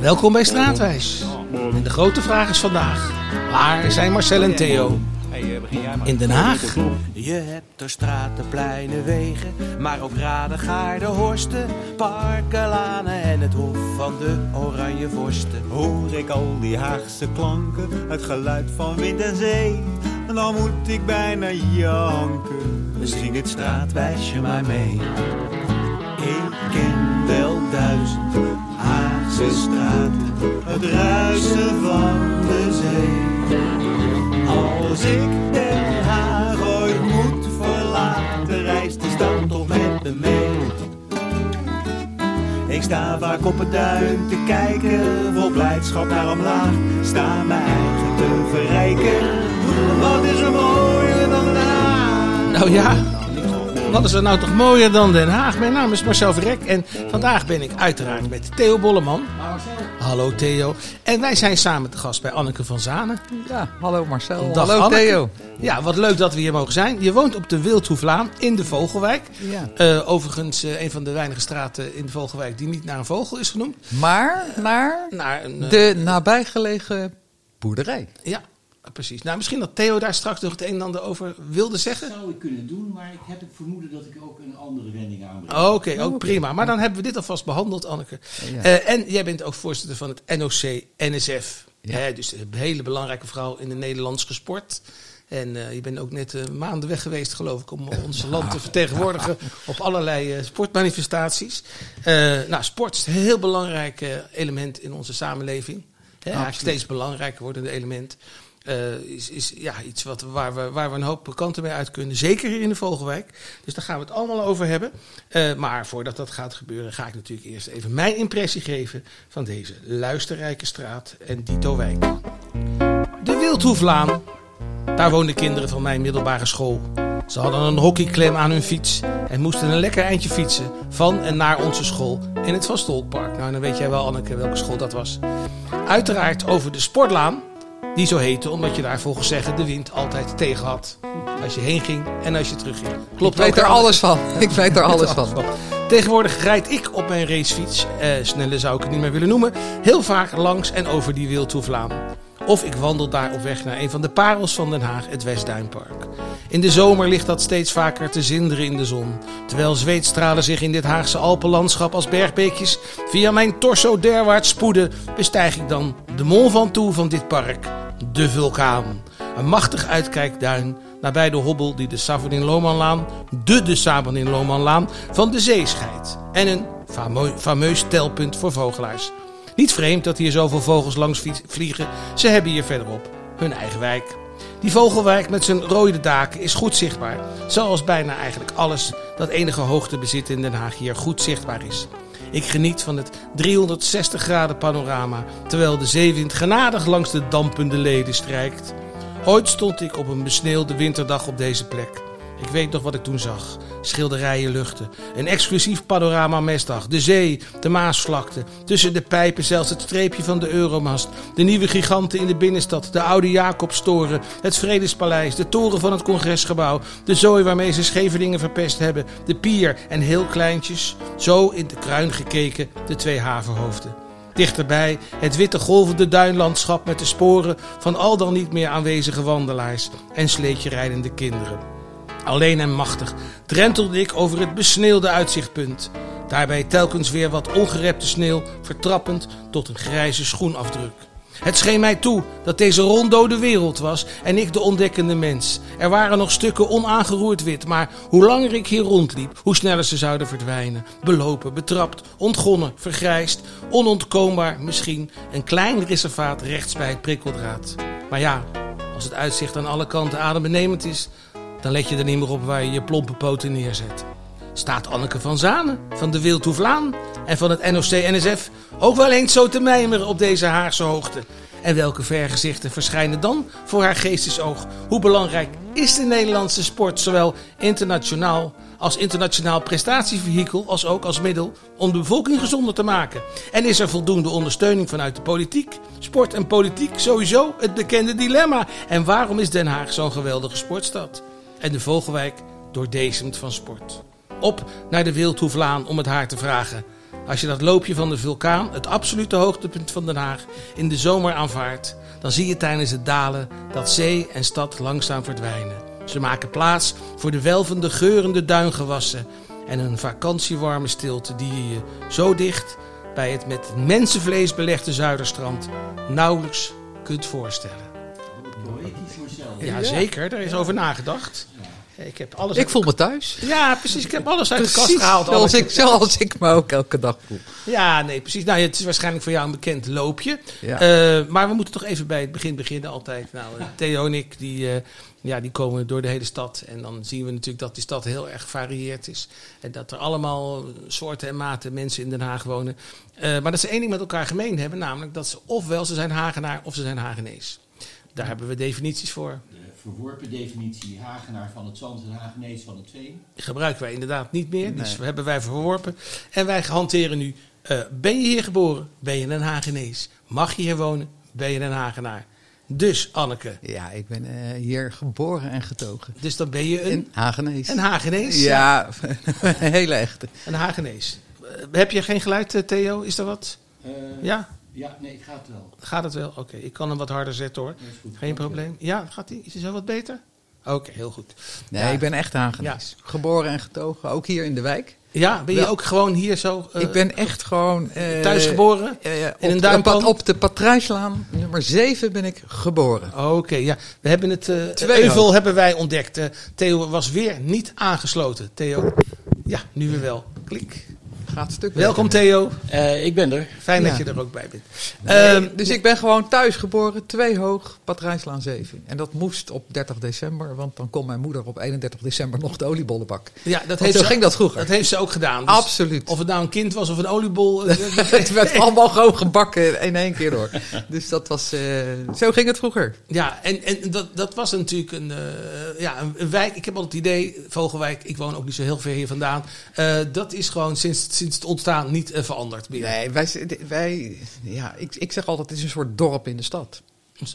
Welkom bij Straatwijs. En de grote vraag is vandaag: waar zijn Marcel en Theo? In Den Haag? Je hebt er straten, pleinen, wegen, maar ook raden, gaarden, horsten, parken, lanen en het hof van de oranje vorsten. Hoor ik al die Haagse klanken, het geluid van wind en zee, en dan moet ik bijna janken. Zing het straatwijsje maar mee. Ik ken wel duizend Haagse straten, het ruisen van de zee. Als ik Den Haag ooit moet verlaten, reist die stad toch met me mee. Ik sta vaak op het duin te kijken, vol blijdschap naar omlaag. Sta mijn eigen te verrijken. Wat is er mooier dan Den? Nou ja, wat is er nou toch mooier dan Den Haag? Mijn naam is Marcel Verrek en vandaag ben ik uiteraard met Theo Bolleman. Hallo Theo. En wij zijn samen te gast bij Anneke van Zanen. Ja, hallo Marcel. Dag, hallo Anneke. Theo. Ja, wat leuk dat we hier mogen zijn. Je woont op de Wildhoeflaan in de Vogelwijk. Ja. Eh, overigens eh, een van de weinige straten in de Vogelwijk die niet naar een vogel is genoemd. Maar naar Naar een, eh, de nabijgelegen boerderij. Ja, precies. Nou, misschien dat Theo daar straks nog het een en ander over wilde zeggen. zou ik kunnen doen, maar ik heb het vermoeden dat ik ook een andere wending aanbreng. Oké, ook prima. Maar dan hebben we dit alvast behandeld, Anneke. Ja. Eh, en jij bent ook voorzitter van het NOC-NSF. Ja. Hè, dus een hele belangrijke vrouw in de Nederlandse sport. En eh, je bent ook net eh, maanden weg geweest, geloof ik, om ons land te vertegenwoordigen op allerlei sportmanifestaties. Eh, nou, sport is een heel belangrijk element in onze samenleving. Hè, eigenlijk steeds belangrijker wordende element. Eh, is, is ja, iets wat, waar, we, waar we een hoop kanten mee uit kunnen. Zeker in de Vogelwijk. Dus daar gaan we het allemaal over hebben. Eh, maar voordat dat gaat gebeuren, ga ik natuurlijk eerst even mijn impressie geven van deze luisterrijke straat en Dito Wijk. De Wildhoeflaan. Daar woonden kinderen van mijn middelbare school. Ze hadden een hockeyklem aan hun fiets en moesten een lekker eindje fietsen van en naar onze school in het Van Stolkpark. Nou, dan weet jij wel, Anneke, welke school dat was. Uiteraard over de sportlaan, die zo heette omdat je daar volgens zeggen de wind altijd tegen had. Als je heen ging en als je terugging. Klopt ik weet er alles van. Ik weet er alles van. Tegenwoordig rijd ik op mijn racefiets, eh, sneller zou ik het niet meer willen noemen, heel vaak langs en over die Wildhoeflaan. Of ik wandel daar op weg naar een van de parels van Den Haag, het Westduinpark. In de zomer ligt dat steeds vaker te zinderen in de zon. Terwijl zweetstralen zich in dit Haagse Alpenlandschap als bergbeekjes via mijn torso derwaarts spoeden, bestijg ik dan de Mont Ventoux van dit park, de vulkaan. Een machtig uitkijkduin nabij de hobbel die de Savanin Lomanlaan, de de Savanin Lomanlaan van de zee scheidt. En een fameus telpunt voor vogelaars. Niet vreemd dat hier zoveel vogels langs vliegen. Ze hebben hier verderop hun eigen wijk. Die vogelwijk met zijn rode daken is goed zichtbaar. Zoals bijna eigenlijk alles dat enige hoogte bezit in Den Haag hier goed zichtbaar is. Ik geniet van het 360 graden panorama, terwijl de zeewind genadig langs de dampende leden strijkt. Ooit stond ik op een besneeuwde winterdag op deze plek. Ik weet nog wat ik toen zag. Schilderijen luchten. Een exclusief panorama mestdag. De zee, de Maasvlakte. Tussen de pijpen zelfs het streepje van de Euromast. De nieuwe giganten in de binnenstad. De oude Jacobstoren. Het Vredespaleis. De toren van het congresgebouw. De zooi waarmee ze Scheveningen verpest hebben. De pier en heel kleintjes. Zo in de kruin gekeken de twee havenhoofden. Dichterbij het witte golvende duinlandschap met de sporen van al dan niet meer aanwezige wandelaars en sleetje rijdende kinderen. Alleen en machtig drentelde ik over het besneeuwde uitzichtpunt. Daarbij telkens weer wat ongerepte sneeuw vertrappend tot een grijze schoenafdruk. Het scheen mij toe dat deze ronddode wereld was en ik de ontdekkende mens. Er waren nog stukken onaangeroerd wit, maar hoe langer ik hier rondliep, hoe sneller ze zouden verdwijnen. Belopen, betrapt, ontgonnen, vergrijsd, onontkoombaar misschien. Een klein reservaat rechts bij het prikkeldraad. Maar ja, als het uitzicht aan alle kanten adembenemend is, dan let je er niet meer op waar je je plompe poten neerzet. Staat Anneke van Zanen van de Wildhoeflaan en van het NOC-NSF ook wel eens zo te mijmeren op deze Haagse hoogte? En welke vergezichten verschijnen dan voor haar geestesoog? Hoe belangrijk is de Nederlandse sport, zowel internationaal als internationaal prestatievehikel, als ook als middel om de bevolking gezonder te maken? En is er voldoende ondersteuning vanuit de politiek? Sport en politiek sowieso het bekende dilemma. En waarom is Den Haag zo'n geweldige sportstad? En de Vogelwijk doordezemd van sport. Op naar de Wildhoeflaan om het haar te vragen. Als je dat loopje van de vulkaan, het absolute hoogtepunt van Den Haag, in de zomer aanvaardt, dan zie je tijdens het dalen dat zee en stad langzaam verdwijnen. Ze maken plaats voor de welvende, geurende duingewassen en een vakantiewarme stilte die je je zo dicht bij het met mensenvlees belegde Zuiderstrand nauwelijks kunt voorstellen. Poëtisch. Ja, zeker. Daar is over nagedacht. Ik heb alles. Ik voel me thuis. Ja, precies. Ik heb alles uit de kast gehaald. zoals ik, zoals ik me ook elke dag voel. Ja, nee, precies. Nou, het is waarschijnlijk voor jou een bekend loopje. Ja. Eh, maar we moeten toch even bij het begin beginnen altijd. Nou, eh, Theo en ik, die, eh, ja, die komen door de hele stad. En dan zien we natuurlijk dat die stad heel erg gevarieerd is. En dat er allemaal soorten en maten mensen in Den Haag wonen. Eh, maar dat ze één ding met elkaar gemeen hebben. Namelijk dat ze ofwel ze zijn Hagenaar of ze zijn Hagenees. Daar hebben we definities voor. De verworpen definitie Hagenaar van het Zand en Hagenees van het Veen. Die gebruiken wij inderdaad niet meer. Dus we hebben wij verworpen. En wij hanteren nu. eh, ben je hier geboren? Ben je een Hagenees? Mag je hier wonen? Ben je een Hagenaar? Dus Anneke. Ja, ik ben eh, hier geboren en getogen. Dus dan ben je een, In Hagenees. een Hagenees. Ja, een hele echte. Een Hagenees. Eh, heb je geen geluid, Theo? Is er wat? Eh, Ja? Ja, nee, ik ga het wel. Gaat het wel? Oké, ik kan hem wat harder zetten hoor. Goed. Geen probleem. Ja, gaat hij? Is hij zo wat beter? Oké, heel goed. Nee, Ja. ik ben echt Hagenees. Geboren en getogen, ook hier in de wijk. Ja, ben je Wel- ook gewoon hier zo eh, ik ben echt gewoon... eh, thuis geboren? eh, op, een de- duimpan? op de Patrijslaan, nummer 7, ben ik geboren. Oké, ja. We hebben het uh, Twee euvel hebben wij ontdekt. Theo was weer niet aangesloten. Theo, ja, nu weer wel. Klik. Gaat stuk Welkom. Theo. Eh, ik ben er. Fijn Ja. dat je er ook bij bent. Nee, Ehm, dus ik ben gewoon thuis geboren, twee hoog, Patrijslaan 7. En dat moest op 30 december, want dan kon mijn moeder op 31 december nog de oliebollen bakken. ja, dat Want heeft zo ze, ging dat vroeger. Dat heeft ze ook gedaan. Dus Absoluut. Of het nou een kind was of een oliebol. eh, het werd allemaal gewoon gebakken in één keer door. Dus dat was, eh, zo ging het vroeger. Ja, en, en dat, dat was natuurlijk een, eh, ja, een, een wijk. Ik heb altijd het idee, Vogelwijk, ik woon ook niet zo heel ver hier vandaan. eh, dat is gewoon sinds, sinds het ontstaan niet eh, veranderd meer. Nee, wij, wij ja, ik, ik zeg altijd, het is een soort dorp in de stad.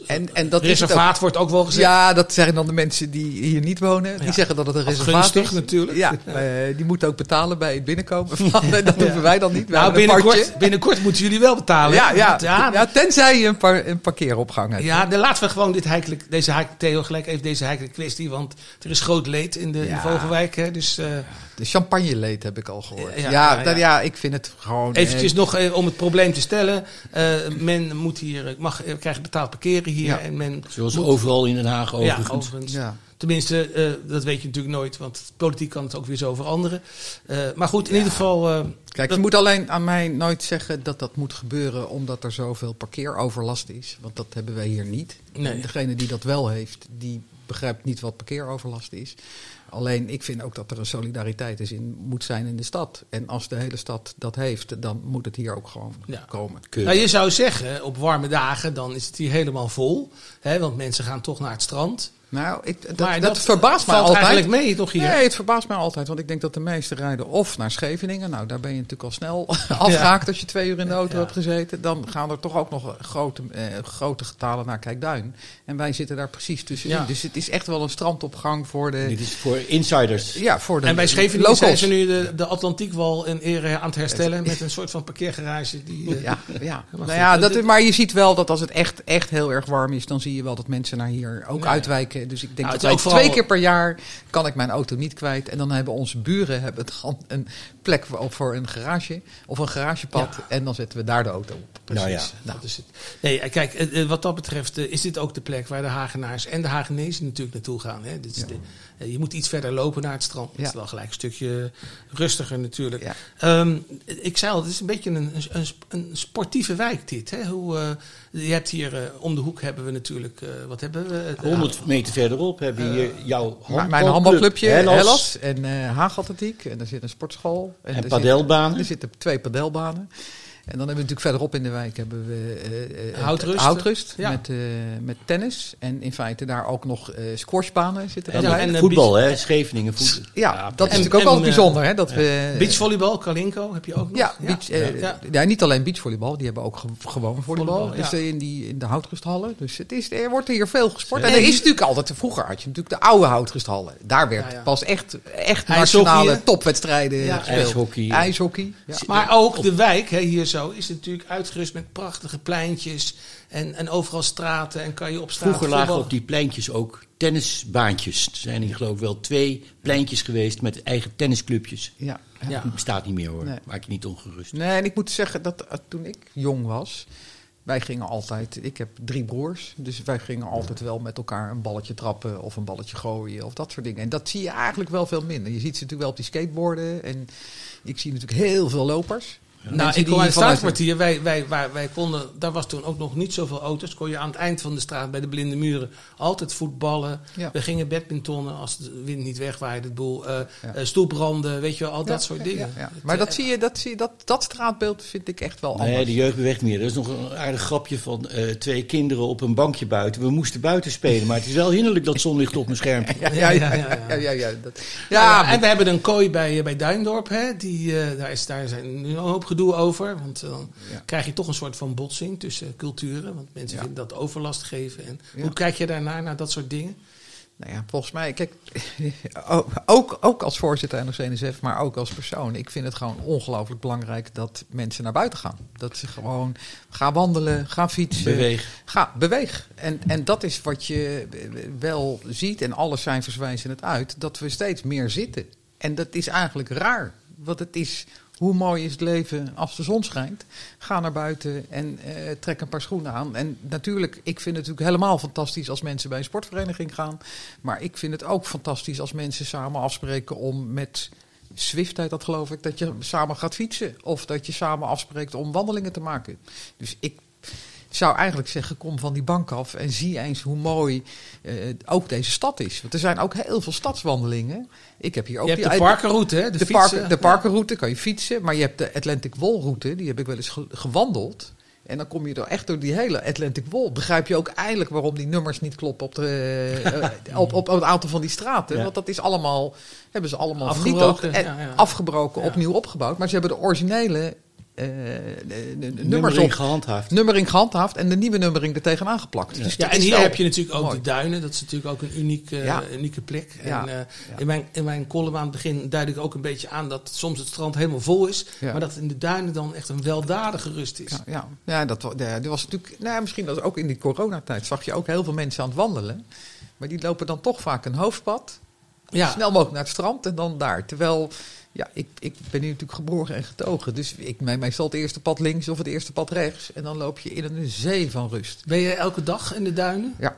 En, en dat is het ook. Reservaat wordt ook wel gezegd. Ja, dat zeggen dan de mensen die hier niet wonen. Die Ja. zeggen dat het een reservaat is. natuurlijk. Ja, eh, die moeten ook betalen bij het binnenkomen. Van, dat hoeven wij dan niet. Wij nou, binnenkort, binnenkort moeten jullie wel betalen. Ja, ja, ja, ja, tenzij je een, par, een parkeeropgang hebt. Ja, dan laten we gewoon dit heikelijk, deze heikelijk, Theo gelijk even deze heikelijke kwestie. Want er is groot leed in de in. Vogelwijk. Hè, dus eh De champagneleed heb ik al gehoord. Ja, Ja, ja, ik vind het gewoon... eventjes eh, nog eh, om het probleem te stellen. Eh, men moet hier, mag, krijgt betaald parkeren hier. Ja. En men Zoals moet- overal in Den Haag Ja, overigens. Tenminste, eh, dat weet je natuurlijk nooit. Want politiek kan het ook weer zo veranderen. Eh, maar goed, in ieder geval... eh, Kijk, dat- je moet alleen aan mij nooit zeggen dat dat moet gebeuren omdat er zoveel parkeeroverlast is. Want dat hebben wij hier niet. Nee. En degene die dat wel heeft, die begrijpt niet wat parkeeroverlast is. Alleen ik vind ook dat er een solidariteit is in, moet zijn in de stad. En als de hele stad dat heeft, dan moet het hier ook gewoon Ja. komen. Keurig. Nou, je zou zeggen, op warme dagen dan is het hier helemaal vol. Hè, want mensen gaan toch naar het strand. Nou, ik, dat, Maar dat, verbaast mij altijd. eigenlijk mee toch hier? Nee, het verbaast mij altijd. Want ik denk dat de meesten rijden of naar Scheveningen. Nou, daar ben je natuurlijk al snel afgehaakt als je twee uur in de auto Ja. hebt gezeten. Dan gaan er toch ook nog grote, eh, grote getalen naar Kijkduin. En wij zitten daar precies tussenin. Ja. Dus het is echt wel een strandopgang voor de... Dit is voor insiders. Ja, voor de En bij Scheveningen zijn locals. ze nu de, de Atlantiekwal in ere aan het herstellen. Met een soort van parkeergarage. Die, eh, Ja, ja. Maar nou ja dat- dat, maar je ziet wel dat als het echt, echt heel erg warm is, dan zie je wel dat mensen naar hier ook Ja, Dus ik denk Nou, het dat wij ook vooral- twee keer per jaar kan ik mijn auto niet kwijt. En dan hebben onze buren hebben dan een plek voor- voor een garage of een garagepad. Ja. En dan zetten we daar de auto op. Precies. Nou ja. Dat is het. Nee, eh, kijk, eh, eh, wat dat betreft is dit ook de plek waar de Hagenaars en de Hagenezen natuurlijk naartoe gaan. Hè? Dit is Ja. de, je moet iets verder lopen naar het strand. Dat Ja. is wel gelijk een stukje rustiger natuurlijk. Ja. Ehm, ik zei al, het is een beetje een, een, een sportieve wijk dit. Hè? Hoe, je hebt hier om de hoek hebben we natuurlijk, wat hebben we? Eh, 100 meter verderop heb je hier jouw handbalclub, mijn handbalclubje, Hellas, Hellas, en eh Haagatletiek. En er zit een sportschool. en zit- padelbanen. Er zitten twee padelbanen. En dan hebben we natuurlijk verderop in de wijk hebben we eh, eh, Houtrust. Houtrust Ja. met, eh, met tennis. En in feite daar ook nog eh squashbanen zitten. En, en, eh, voetbal, hè? Scheveningen voetbal. ja, dat is natuurlijk ook eh, bijzonder. Hè, dat we, Beachvolleybal, Kalinko heb je ook nog. Ja, beach, eh, Ja. ja, niet alleen beachvolleybal, die hebben ook ge- gewoon volleybal. Dus eh, in, die, in de houtrusthallen. Dus het is, er wordt hier veel gesport. En En er is natuurlijk altijd, vroeger had je natuurlijk de oude houtrusthallen. Daar werd Ja, ja. pas echt, echt nationale topwedstrijden Ja. gespeeld. IJshockey. IJshockey. Ja. Maar ook de wijk, hè, hier zo, is natuurlijk uitgerust met prachtige pleintjes. En, en overal straten. En kan je op straat Vroeger lagen op die pleintjes ook tennisbaantjes. Er zijn hier geloof ik wel twee pleintjes geweest met eigen tennisclubjes. Ja. Ja. Dat bestaat niet meer hoor. Nee. Maak je niet ongerust. Nee, en ik moet zeggen dat eh, toen ik jong was, wij gingen altijd, ik heb drie broers, dus wij gingen altijd wel met elkaar een balletje trappen of een balletje gooien of dat soort dingen. En dat zie je eigenlijk wel veel minder. Je ziet ze natuurlijk wel op die skateboarden en ik zie natuurlijk heel veel lopers. Nou, ik kom die uit het straatkwartier. Wij, wij, wij, wij konden, daar was toen ook nog niet zoveel auto's. Kon je aan het eind van de straat bij de blinde muren altijd voetballen. Ja. We gingen badmintonnen als de wind niet wegwaaide. Het boel, eh, Ja. eh, stoelbranden, weet je wel, al dat soort dingen. ja, ja. Het, Maar eh, dat zie je, dat, zie je dat, dat straatbeeld vind ik echt wel Nee, anders. de jeugd beweegt meer. Er is nog een aardig grapje van eh, twee kinderen op een bankje buiten. We moesten buiten spelen, maar het is wel hinderlijk dat zonlicht op mijn scherm. Ja, Ja, ja, ja, ja, ja, ja, ja. ja, ja, dat- Ja, ja, en we hebben een kooi bij, eh, bij Duindorp. Hè? Die, eh, daar, is, daar zijn nu een hoop gedoe over. Want dan Ja. krijg je toch een soort van botsing tussen culturen. Want mensen Ja. vinden dat overlast geven. En Ja. Hoe kijk je daarnaar, naar dat soort dingen? Nou ja, volgens mij, kijk, ook, ook als voorzitter NOC-NSF, maar ook als persoon. Ik vind het gewoon ongelooflijk belangrijk dat mensen naar buiten gaan. Dat ze gewoon gaan wandelen, gaan fietsen. Beweeg. Ga, beweeg. En, en dat is wat je wel ziet, en alle cijfers wijzen het uit, dat we steeds meer zitten. En dat is eigenlijk raar. Want het is, hoe mooi is het leven als de zon schijnt? Ga naar buiten en eh, trek een paar schoenen aan. En natuurlijk, ik vind het natuurlijk helemaal fantastisch als mensen bij een sportvereniging gaan. Maar ik vind het ook fantastisch als mensen samen afspreken om met Swift heet dat geloof ik, dat je samen gaat fietsen. Of dat je samen afspreekt om wandelingen te maken. Dus ik zou eigenlijk zeggen, kom van die bank af en zie eens hoe mooi eh, ook deze stad is. Want er zijn ook heel veel stadswandelingen. Ik heb hier ook je hebt die de parkenroute, hè? De, de, fietsen. park, de parkenroute kan je fietsen, maar je hebt de Atlantic Wall route, die heb ik wel eens ge- gewandeld. En dan kom je er echt door die hele Atlantic Wall. Begrijp je ook eindelijk waarom die nummers niet kloppen op, de, eh, op, op, op het aantal van die straten? Ja. Want dat is allemaal, hebben ze allemaal Afgebroken, vernietigd en ja, ja. afgebroken, opnieuw opgebouwd. Maar ze hebben de originele eh, nummers Nummering op, gehandhaafd. nummering gehandhaafd en de nieuwe nummering er tegenaan geplakt. Dus Ja, dat en hier heb je natuurlijk ook mooi. de duinen. Dat is natuurlijk ook een unieke, Ja. unieke plek. Ja. En, eh, Ja. in, mijn, in mijn column aan het begin duid ik ook een beetje aan dat soms het strand helemaal vol is. Ja. Maar dat in de duinen dan echt een weldadige rust is. Ja, ja. ja dat, dat was natuurlijk. Nou, misschien was ook in die coronatijd zag je ook heel veel mensen aan het wandelen. Maar die lopen dan toch vaak een hoofdpad. Ja. Snel mogelijk naar het strand en dan daar. Terwijl, ja, ik, ik ben hier natuurlijk geboren en getogen. Dus ik mij meestal het eerste pad links of het eerste pad rechts. En dan loop je in een zee van rust. Ben je elke dag in de duinen? Ja,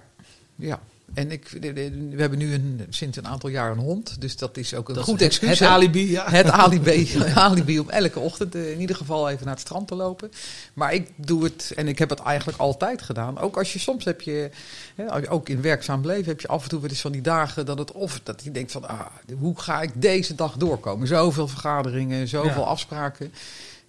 ja. En ik, we hebben nu een, sinds een aantal jaar een hond. Dus dat is ook een Dat goed excuus. Het alibi, ja. Het alibi, alibi om elke ochtend eh, in ieder geval even naar het strand te lopen. Maar ik doe het, en ik heb het eigenlijk altijd gedaan. Ook als je soms heb je, hè, ook in werkzaam leven, heb je af en toe wel eens van die dagen dat het of dat je denkt van, ah, hoe ga ik deze dag doorkomen? Zoveel vergaderingen, zoveel Ja. afspraken.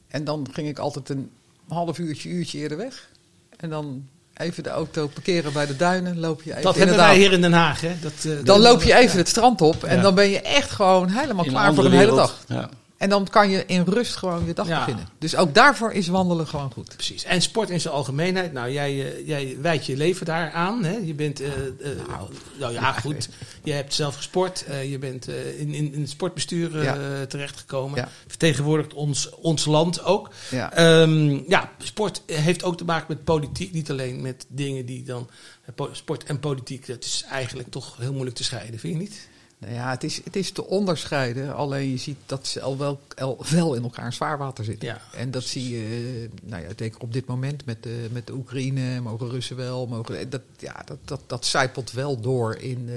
En dan ging ik altijd een half uurtje, uurtje eerder weg. En dan even de auto parkeren bij de duinen, loop je even Dat hebben wij hier in Den Haag. Hè? Dat, eh, Dan loop je even het strand op en Ja. dan ben je echt gewoon helemaal In klaar voor een hele dag. Ja. En dan kan je in rust gewoon je dag Ja. beginnen. Dus ook daarvoor is wandelen gewoon goed. Precies. En sport in zijn algemeenheid. Nou, jij, eh, jij wijdt je leven daar aan. Hè? Je bent. eh, eh, nou, ja, goed. Je hebt zelf gesport. je bent in, in, in het sportbestuur Ja. terechtgekomen. Ja. Vertegenwoordigt ons, ons land ook. Ja. Ehm, ja, sport heeft ook te maken met politiek. Niet alleen met dingen die dan. po- Sport en politiek, dat is eigenlijk toch heel moeilijk te scheiden, vind je niet? Nou ja, het is, het is te onderscheiden. Alleen je ziet dat ze al wel, al wel in elkaar zwaarwater zitten. Ja. En dat zie je, eh, nou ja, zeker op dit moment met de, met de Oekraïne. Mogen Russen wel, mogen, dat, ja, dat, dat, dat zijpelt wel door in, eh,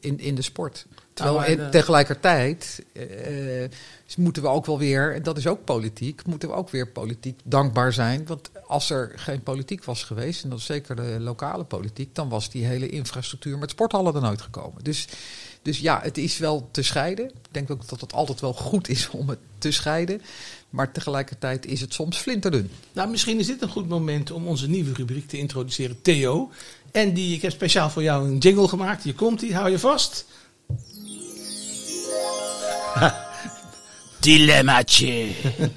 in, in de sport. Terwijl Nou, de- tegelijkertijd eh, eh, moeten we ook wel weer, en dat is ook politiek, moeten we ook weer politiek dankbaar zijn. Want als er geen politiek was geweest, en dat is zeker de lokale politiek, dan was die hele infrastructuur met sporthallen er nooit gekomen. Dus Dus ja, het is wel te scheiden. Ik denk ook dat het altijd wel goed is om het te scheiden. Maar tegelijkertijd is het soms flinterdun. Nou, misschien is dit een goed moment om onze nieuwe rubriek te introduceren, Theo. En die, ik heb speciaal voor jou een jingle gemaakt. Hier komt die, hou je vast. Dilemmaatje. Het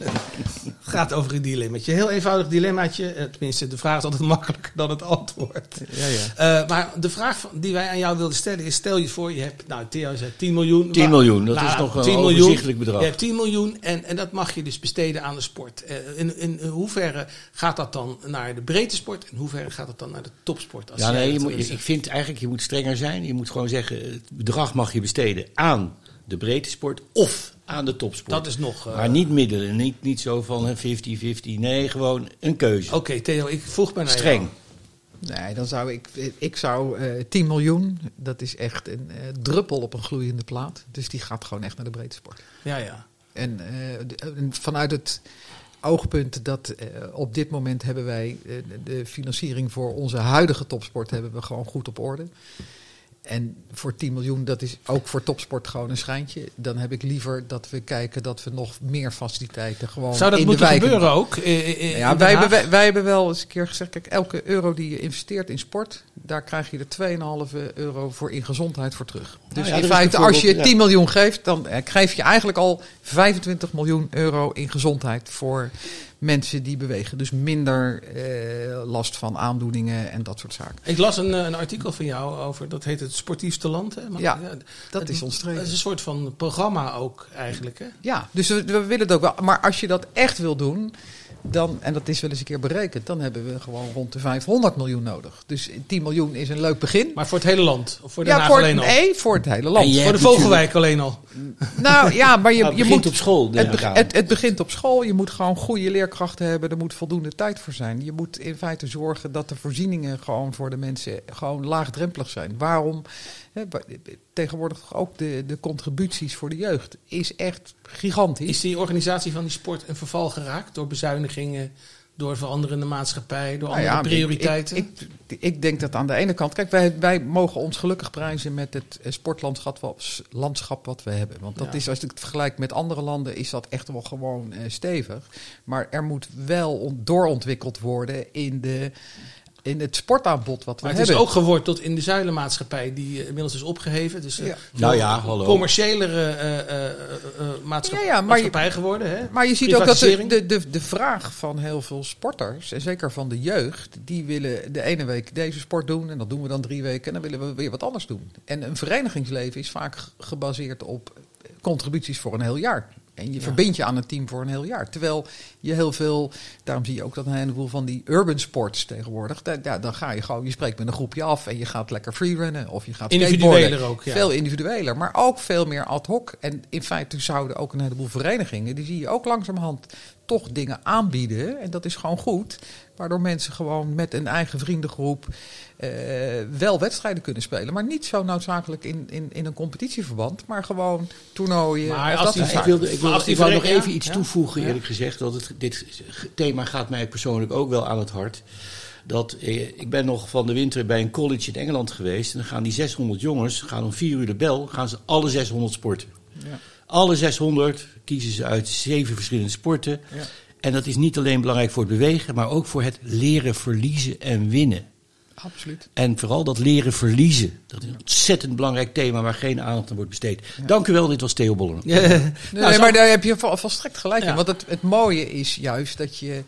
gaat over een dilemmaatje. Heel eenvoudig dilemmaatje. Eh, Tenminste, de vraag is altijd makkelijker dan het antwoord. Ja, ja. Eh, maar de vraag die wij aan jou wilden stellen is: stel je voor, je hebt, nou, Theo zei 10 miljoen. 10 Wa- miljoen, dat Nou, is toch een 10 miljoen. overzichtelijk bedrag. Je hebt 10 miljoen en, en dat mag je dus besteden aan de sport. Eh, in, in, in hoeverre gaat dat dan naar de breedte sport en in hoeverre gaat dat dan naar de topsport? Als Ja, nee, je moet, ik vind eigenlijk, je moet strenger zijn. Je moet gewoon zeggen, het bedrag mag je besteden aan de breedte sport of aan de topsport. Dat is nog. eh, Maar niet middelen, niet, niet zo van hè, 50-50. Nee, gewoon een keuze. Oké, Theo, ik vroeg mij naar Streng. jou. Nee, dan zou ik, ik zou eh 10 miljoen, dat is echt een eh, druppel op een gloeiende plaat. Dus die gaat gewoon echt naar de breedte sport. Ja, ja. En eh, en vanuit het oogpunt dat op dit moment hebben wij de financiering voor onze huidige topsport hebben we gewoon goed op orde. En voor 10 miljoen, dat is ook voor topsport gewoon een schijntje. Dan heb ik liever dat we kijken dat we nog meer faciliteiten gewoon Zou dat in moeten de wijken gebeuren ook? eh, eh, in ja, wij hebben, wij, wij hebben wel eens een keer gezegd: kijk, elke euro die je investeert in sport, daar krijg je er 2,5 euro voor in gezondheid voor terug. Dus ja, er in feite, als je bijvoorbeeld- 10 miljoen geeft, dan eh, geef je eigenlijk al 25 miljoen euro in gezondheid voor mensen die bewegen. Dus minder eh, last van aandoeningen en dat soort zaken. Ik las een, eh, een artikel van jou over, dat heet het sportiefste land. Hè? Maar- Ja, dat het- is ons streven. Het is een soort van programma ook eigenlijk. Hè? Ja, dus we, we willen het ook wel. Maar als je dat echt wil doen, dan, en dat is wel eens een keer berekend, dan hebben we gewoon rond de 500 miljoen nodig. Dus 10 miljoen is een leuk begin. Maar voor het hele land? Of voor Den ja, Haag voor, alleen al? nee, voor het hele land. Voor de Vogelwijk alleen al? Nou ja, maar je, Nou, het je begint moet op school, het begint op school. Je moet gewoon goede leerkrachten hebben. Er moet voldoende tijd voor zijn. Je moet in feite zorgen dat de voorzieningen gewoon voor de mensen gewoon laagdrempelig zijn. Waarom? Tegenwoordig ook de, de contributies voor de jeugd is echt gigantisch. Is die organisatie van die sport een verval geraakt door bezuinigingen, door veranderende maatschappij, door Nou andere ja, prioriteiten? Ik, ik, ik denk dat aan de ene kant. Kijk, wij, wij mogen ons gelukkig prijzen met het eh, sportlandschap wat, landschap wat we hebben. Want dat Ja. is, als ik het vergelijk met andere landen, is dat echt wel gewoon eh, stevig. Maar er moet wel on- doorontwikkeld worden in, de, in het sportaanbod wat we maar het is hebben. ook geworteld in de zuilenmaatschappij die inmiddels is opgeheven. Dus eh, Ja. Nou ja, hallo. commerciëlere eh, eh, eh, eh, maatschap- Ja, ja, maar je- maatschappij geworden. Hè? Maar je ziet ook dat de, de, de, de vraag van heel veel sporters, en zeker van de jeugd, die willen de ene week deze sport doen en dat doen we dan drie weken en dan willen we weer wat anders doen. En een verenigingsleven is vaak gebaseerd op contributies voor een heel jaar. En je verbindt je aan een team voor een heel jaar. Terwijl je heel veel, daarom zie je ook dat een heleboel van die urban sports tegenwoordig, ja, dan ga je gewoon, je spreekt met een groepje af en je gaat lekker freerunnen of je gaat Individueler ook, ja. Veel individueler, maar ook veel meer ad hoc. En in feite zouden ook een heleboel verenigingen, die zie je ook langzamerhand toch dingen aanbieden. En dat is gewoon goed. Waardoor mensen gewoon met een eigen vriendengroep eh, wel wedstrijden kunnen spelen. Maar niet zo noodzakelijk in, in, in een competitieverband, maar gewoon toernooien. Maar als dat die- soort Ik wilde, ik Maar wilde, als die ik wou nog even iets ja? toevoegen, Ja. eerlijk gezegd. Dat het, dit thema gaat mij persoonlijk ook wel aan het hart. Dat, eh, ik ben nog van de winter bij een college in Engeland geweest. En dan gaan die 600 jongens, gaan om vier uur de bel, gaan ze alle 600 sporten. Ja. Alle 600 kiezen ze uit zeven verschillende sporten. Ja. En dat is niet alleen belangrijk voor het bewegen, maar ook voor het leren verliezen en winnen. Absoluut. En vooral dat leren verliezen. Dat is een ontzettend belangrijk thema waar geen aandacht aan wordt besteed. Dank u wel, dit was Theo Bollen. Ja. Nee, Nou, zo- maar daar heb je vo- volstrekt gelijk Ja. in. Want het, het mooie is juist dat je,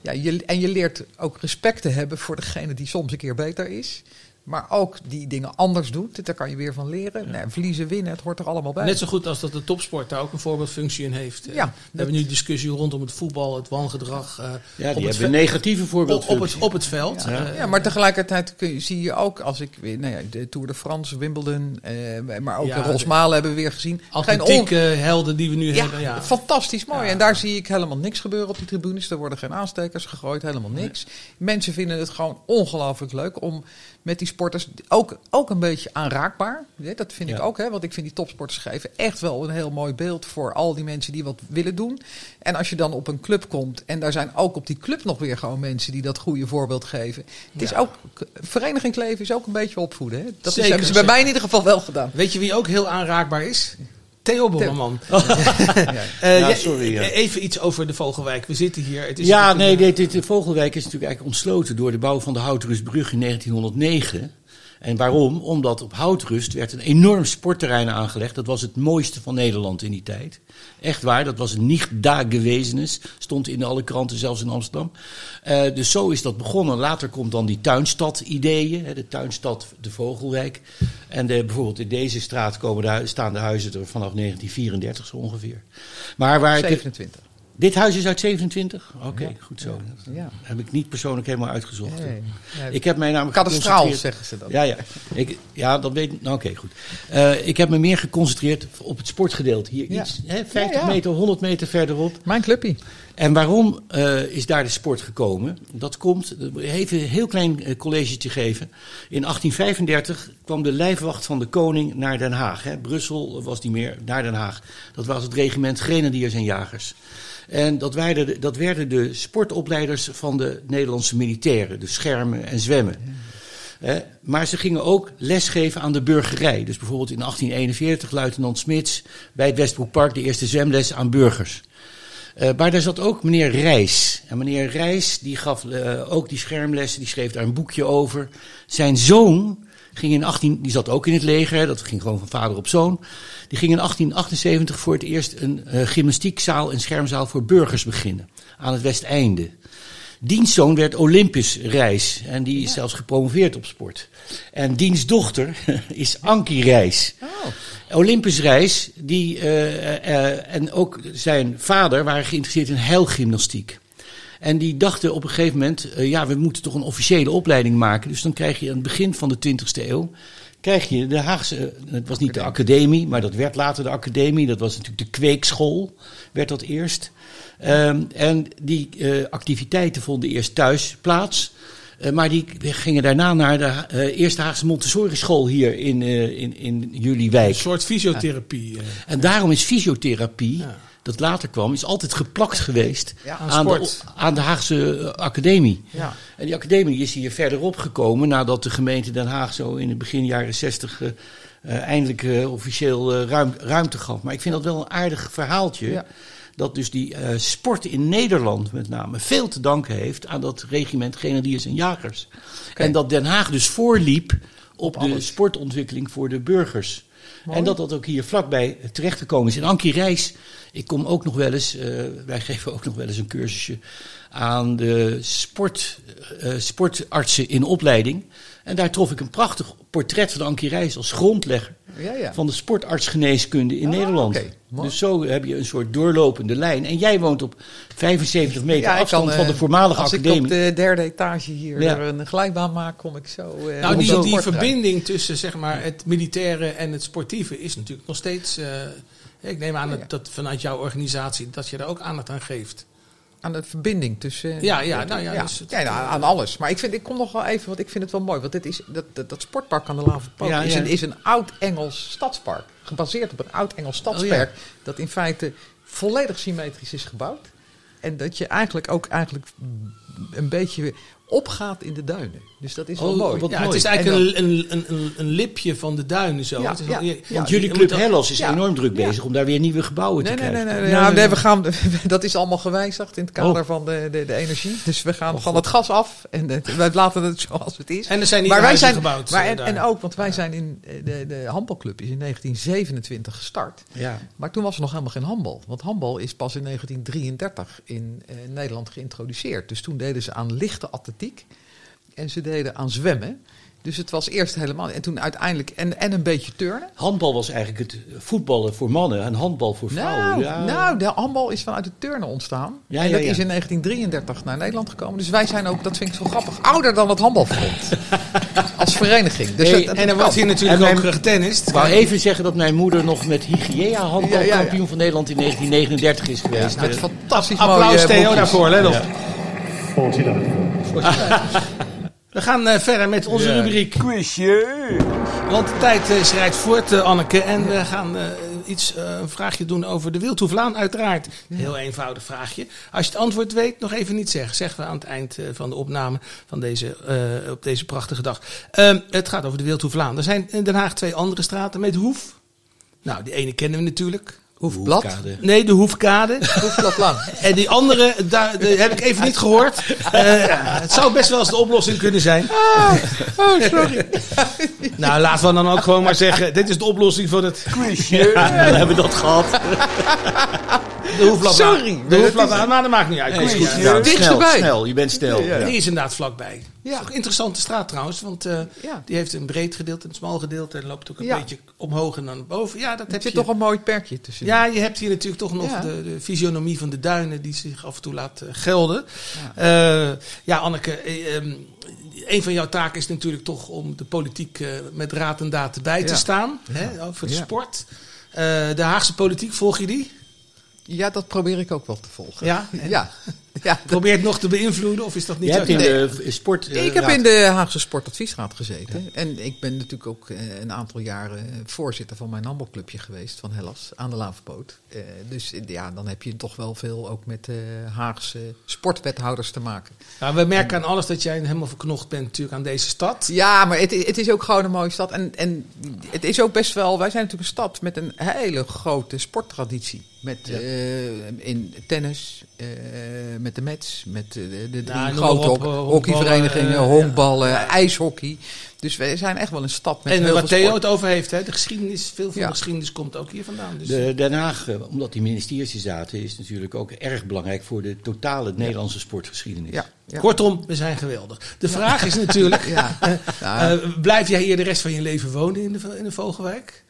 ja, je... En je leert ook respect te hebben voor degene die soms een keer beter is. Maar ook die dingen anders doet. Daar kan je weer van leren. Nee, verliezen, winnen, het hoort er allemaal bij. Net zo goed als dat de topsport daar ook een voorbeeldfunctie in heeft. Eh, Ja, we hebben nu discussie rondom het voetbal, het wangedrag. eh, Ja, die hebben negatieve op, voorbeeldfunctie. op, het, op het veld. Ja, Eh, ja, maar tegelijkertijd kun je, zie je ook, als ik weer, nou ja, de Tour de France, Wimbledon, eh, maar ook Ja, de Rosmalen hebben we weer gezien. On- Atletiek eh, helden die we nu ja, hebben. Ja. fantastisch mooi. Ja. En daar zie ik helemaal niks gebeuren op die tribunes. Er worden geen aanstekers gegooid, helemaal niks. Mensen vinden het gewoon ongelooflijk leuk om met die sporters ook, ook een beetje aanraakbaar. Ja, dat vind ik Ja. ook, hè, want ik vind die topsporters geven echt wel een heel mooi beeld voor al die mensen die wat willen doen. En als je dan op een club komt en daar zijn ook op die club nog weer gewoon mensen die dat goede voorbeeld geven. Het is ook, verenigingsleven is ook een beetje opvoeden. Hè? Dat is, Zeker, hebben ze bij zeker. mij in ieder geval wel gedaan. Weet je wie ook heel aanraakbaar is? Theo Bommerman. Ja. Eh, Ja, ja, sorry, ja. Even iets over de Vogelwijk. We zitten hier. Het is Ja, nee, een- dit, dit, de Vogelwijk is natuurlijk eigenlijk ontsloten door de bouw van de Houtrustbrug in 1909. En waarom? Omdat op Houtrust werd een enorm sportterrein aangelegd. Dat was het mooiste van Nederland in die tijd. Echt waar, dat was een nicht da gewezenes. Stond in alle kranten, zelfs in Amsterdam. Eh, dus zo is dat begonnen. Later komt dan die tuinstad-ideeën. De tuinstad, de Vogelwijk. En de, bijvoorbeeld in deze straat komen de, staan de huizen er vanaf 1934 zo ongeveer. Maar waar ik het- 27. Dit huis is uit 27? Oké, goed zo. Ja. Heb ik niet persoonlijk helemaal uitgezocht. Nee. Ik heb mij namelijk Kadastraal zeggen ze dat. Ja, ja. Ik, ja, dat weet nou, Oké, goed. Eh, ik heb me meer geconcentreerd op het sportgedeelte. Hier iets, hè, 50 Ja, ja. meter, 100 meter verderop. Mijn clubje. En waarom eh, is daar de sport gekomen? Dat komt, even een heel klein eh, collegetje geven. In 1835 kwam de lijfwacht van de koning naar Den Haag. Hè. Brussel was niet meer, naar Den Haag. Dat was het regiment Grenadiers en Jagers. En dat werden, de- dat werden de sportopleiders van de Nederlandse militairen. Dus schermen en zwemmen. Maar ze gingen ook lesgeven aan de burgerij. Dus bijvoorbeeld in 1841 luitenant Smits bij het Westbroekpark de eerste zwemles aan burgers. Eh, maar daar zat ook meneer Rijs. En meneer Rijs die gaf eh, ook die schermlessen, die schreef daar een boekje over. Zijn zoon ging in 18, die zat ook in het leger, dat ging gewoon van vader op zoon. Die ging in 1878 voor het eerst een eh, gymnastiekzaal en schermzaal voor burgers beginnen. Aan het Westeinde. Diens zoon werd Olympus Reis en die is zelfs gepromoveerd op sport. En diens dochter is Ankie Reis. Olympus Reis die, eh, eh, en ook zijn vader waren geïnteresseerd in heilgymnastiek. En die dachten op een gegeven moment, eh, ja, we moeten toch een officiële opleiding maken. Dus dan krijg je aan het begin van de 20e eeuw, krijg je de Haagse, eh, het was niet de academie, maar dat werd later de academie. Dat was natuurlijk de kweekschool, werd dat eerst. Ehm, en die eh, activiteiten vonden eerst thuis plaats. Maar die gingen daarna naar de Eerste Haagse Montessori school hier in, eh, in, in jullie Een wijk. soort fysiotherapie. En daarom is fysiotherapie, Ja. Dat later kwam, is altijd geplakt geweest Ja, aan aan, de, aan de Haagse eh, academie. Ja. En die academie is hier verderop gekomen nadat de gemeente Den Haag zo in het begin jaren 60 eh, eh, eindelijk officieel ruim, ruimte gaf. Maar ik vind dat wel een aardig verhaaltje. Ja. Dat dus die eh, sport in Nederland met name veel te danken heeft aan dat regiment Grenadiers en Jagers. En dat Den Haag dus voorliep op, de alles. sportontwikkeling voor de burgers. En dat dat ook hier vlakbij terechtgekomen is. En Ankie Reis, ik kom ook nog wel eens, eh, wij geven ook nog wel eens een cursusje aan de sport, eh, sportartsen in opleiding. En daar trof ik een prachtig portret van Ankie Reis als grondlegger Ja, ja. van de sportartsgeneeskunde in Ah, Nederland. Dus zo heb je een soort doorlopende lijn. En jij woont op 75 meter Ja, afstand kan, van de eh, voormalige als academie. ik op de derde etage hier Ja. er een glijbaan maak, kom ik zo. eh, Nou, die, verbinding tussen zeg maar, het militaire en het sportieve is natuurlijk nog steeds. eh, ik neem aan dat, dat vanuit jouw organisatie dat je daar ook aandacht aan geeft. Aan de verbinding tussen. Ja, ja, nou ja, dus het- ja, nou, aan alles. Maar ik, vind, ik kom nog wel even, want ik vind het wel mooi. Want dit is, dat, dat, dat sportpark aan de Lavenpoot Ja, is, ja. een, is een oud-Engels stadspark. Gebaseerd op een oud-Engels stadspark. Dat in feite volledig symmetrisch is gebouwd. En dat je eigenlijk ook eigenlijk een beetje opgaat in de duinen. Dus dat is wel Oh, mooi. wat Ja, mooi. het is En eigenlijk een, een, een, een, een lipje van de duinen zo. Ja, Het is ja, wel- je- ja. want jullie Club Hellas is Ja. enorm druk Ja. bezig om daar weer nieuwe gebouwen Nee, te nee, krijgen. nee, Nee, ja, nee, nee, nee. we gaan, dat is allemaal gewijzigd in het kader Oh. van de, de, de energie. Dus we gaan van het gas af en het- wij laten het zoals het is. En er zijn hier maar wij zijn, gebouwd. Maar eh, en, ook, want wij zijn in eh, de, de handbalclub is in 1927 gestart. Ja. Maar toen was er nog helemaal geen handbal. Want handbal is pas in 1933 in eh, Nederland geïntroduceerd. Dus toen deden ze aan lichte atletiek en ze deden aan zwemmen. Dus het was eerst helemaal. En toen uiteindelijk. En, en een beetje turnen. Handbal was eigenlijk het voetballen voor mannen en handbal voor vrouwen. Nou, ja. nou, de handbal is vanuit het turnen ontstaan. Ja, en ja, dat ja. is in 1933 naar Nederland gekomen. Dus wij zijn ook, dat vind ik zo grappig, ouder dan het handbalverbond. Als vereniging. Dus Hey, dat- dat En er kan. wordt hier natuurlijk En ook mijn- getennist. Ik wou even zeggen dat mijn moeder nog met Hygiea handbal Ja, ja, ja. kampioen van Nederland in 1939 is Ja, geweest. met Eh, fantastisch Applaus mooie Theo boekjes. daarvoor, let op. We gaan eh, verder met onze rubriek. Quizje! Want de tijd eh, schrijdt voort, eh, Anneke. En we gaan eh, iets, eh, een vraagje doen over de Wildhoef Laan, uiteraard. Heel eenvoudig vraagje. Als je het antwoord weet, nog even niet zeggen. Zeggen we aan het eind eh, van de opname van deze, eh, op deze prachtige dag. Ehm, het gaat over de Wildhoef Laan. Er zijn in Den Haag twee andere straten met hoef. Nou, die ene kennen we natuurlijk. Hoefblad. Hoefkade. Nee, de Hoefkade. Hoefblad lang. En die andere, daar heb ik even niet gehoord. Eh, het zou best wel eens de oplossing kunnen zijn. Oh, sorry. Nou, laten we dan ook gewoon maar zeggen: dit is de oplossing van het Quizje! Ja, dan hebben we dat gehad. De hoefblad. Sorry. De hoefblad. Maar dat maakt niet uit. Nee, is goed Ja, Snel. Je bent snel. Die is inderdaad vlakbij. Ja. Een interessante straat trouwens, want eh, Ja. die heeft een breed gedeelte en een smal gedeelte en loopt ook een Ja. beetje omhoog en dan boven. Ja, dat Er heb zit je. toch een mooi perkje tussen. Ja, je hebt hier natuurlijk toch nog Ja. de, de fysionomie van de duinen die zich af en toe laat eh, gelden. Ja, ja Anneke, eh, ehm, een van jouw taken is natuurlijk toch om de politiek eh, met raad en daad bij te staan. Hè, over de sport. Eh, de Haagse politiek, volg je die? Ja, dat probeer ik ook wel te volgen. Ja? Ja. ja het nog te beïnvloeden of is dat niet Je hebt zo? in Nee. de sport... eh, ik heb raad- in de Haagse Sportadviesraad gezeten. En ik ben natuurlijk ook eh, een aantal jaren voorzitter van mijn handbalclubje geweest, van Hellas, aan de Lavenpoot. Eh, dus eh, ja, dan heb je toch wel veel ook met eh Haagse sportwethouders te maken. Nou, we merken aan alles dat jij helemaal verknocht bent natuurlijk aan deze stad. Ja, maar het, het is ook gewoon een mooie stad. En, en het is ook best wel. Wij zijn natuurlijk een stad met een hele grote sporttraditie. Met eh, in tennis, eh, met de Mets, met de, de drie Ja, noem grote op, eh, hockeyverenigingen, honkballen, eh, ja. ijshockey. Dus wij zijn echt wel een stad met en heel waar veel Theo het over heeft, hè, de geschiedenis, veel van Ja. de geschiedenis komt ook hier vandaan. Dus, De Den Haag, eh, omdat die ministeries hier zaten, is natuurlijk ook erg belangrijk voor de totale Nederlandse sportgeschiedenis. Ja, ja. Kortom, we zijn geweldig. De vraag is natuurlijk, Ja. eh, Ja. eh, blijf jij hier de rest van je leven wonen in de, in de Vogelwijk?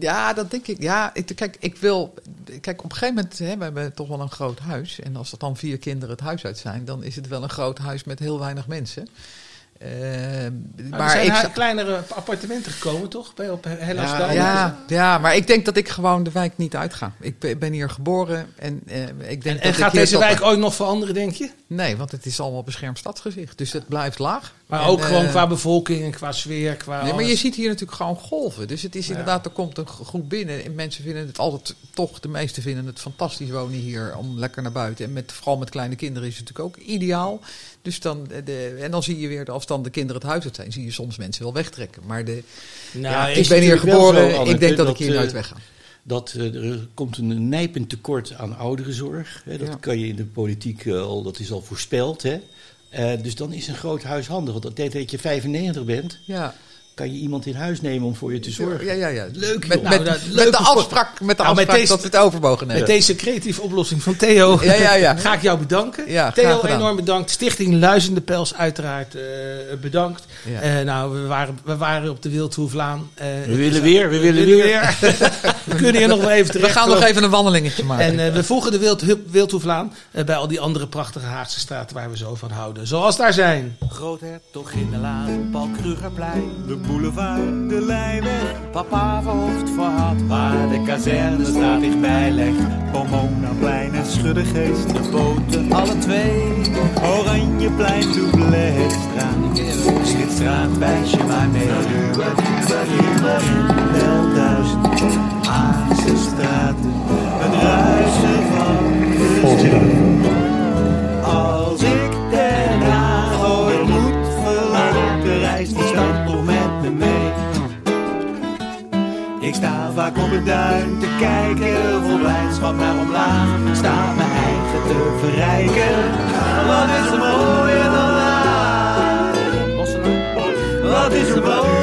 Ja, dat denk ik. Ja, ik, kijk, ik wil. Kijk, op een gegeven moment hè, we hebben toch wel een groot huis. En als er dan vier kinderen het huis uit zijn, dan is het wel een groot huis met heel weinig mensen. Eh, Maar maar er zijn ik, kleinere appartementen gekomen, toch? Bij, op Hellasdal. ja, ja, maar ik denk dat ik gewoon de wijk niet uitga. Ik ben- hier geboren en eh, ik denk En, dat en ik gaat deze wijk ooit nog veranderen, denk je? Nee, want het is allemaal beschermd stadsgezicht. Dus het blijft laag. Maar En, ook eh, gewoon qua bevolking en qua sfeer, qua Nee, maar je ziet hier natuurlijk gewoon golven. Dus het is inderdaad, er komt een groep binnen. En mensen vinden het altijd, toch, de meesten vinden het fantastisch wonen hier. Om lekker naar buiten. En met, vooral met kleine kinderen is het natuurlijk ook ideaal. Dus dan, eh, de, en dan zie je weer, als dan de kinderen het huis uit zijn, zie je soms mensen wel wegtrekken. Maar de, Nou, ja, ik- ben hier geboren, zo, ik denk dat, dat, ik hier eh, nooit wegga. Dat eh, er komt een nijpend tekort aan ouderenzorg. Hè, dat Ja. kan je in de politiek eh, al, dat is al voorspeld. Hè. Eh, dus dan is een groot huis handig. Want dat deed dat je 95 bent, Ja, kan je iemand in huis nemen om voor je te zorgen. ja, ja. ja. Leuk, met, met, Nou, dat- met leuke de afspraak, met de Nou, met afspraak deze- dat we het over mogen nemen. Met deze creatieve oplossing van Theo Ja, ja, ja. ga ik jou bedanken. Ja, graag Theo, enorm bedankt. Stichting Luizende Pels, uiteraard eh, bedankt. Ja. Eh, nou, we waren, we waren op de Wildhoeflaan. Eh, We willen weer, we willen weer. we kunnen hier nog wel even we gaan nog even een wandelingetje maken. En we voegen de Wild, Wildhoeflaan bij al die andere prachtige Haagse straten waar we zo van houden. Zoals daar zijn. Groothertoginnenlaan, Paul Krugerplein. De boulevard, de Lijnweg, Papa verhoofd verhad, waar de kazerne staat dichtbij legt. Pomonaplein en Schuddegeest. De boten, alle twee. Oranjeplein, Doublestraat. Schitstraat, wijs je maar mee. Wel duizend Haagse straten. Het ruisen van de zee. vaak op het duin te kijken. Vol blijdschap naar omlaag, staan mijn eigen te verrijken. Wat is er mooier dan laag? Wat is er mooier?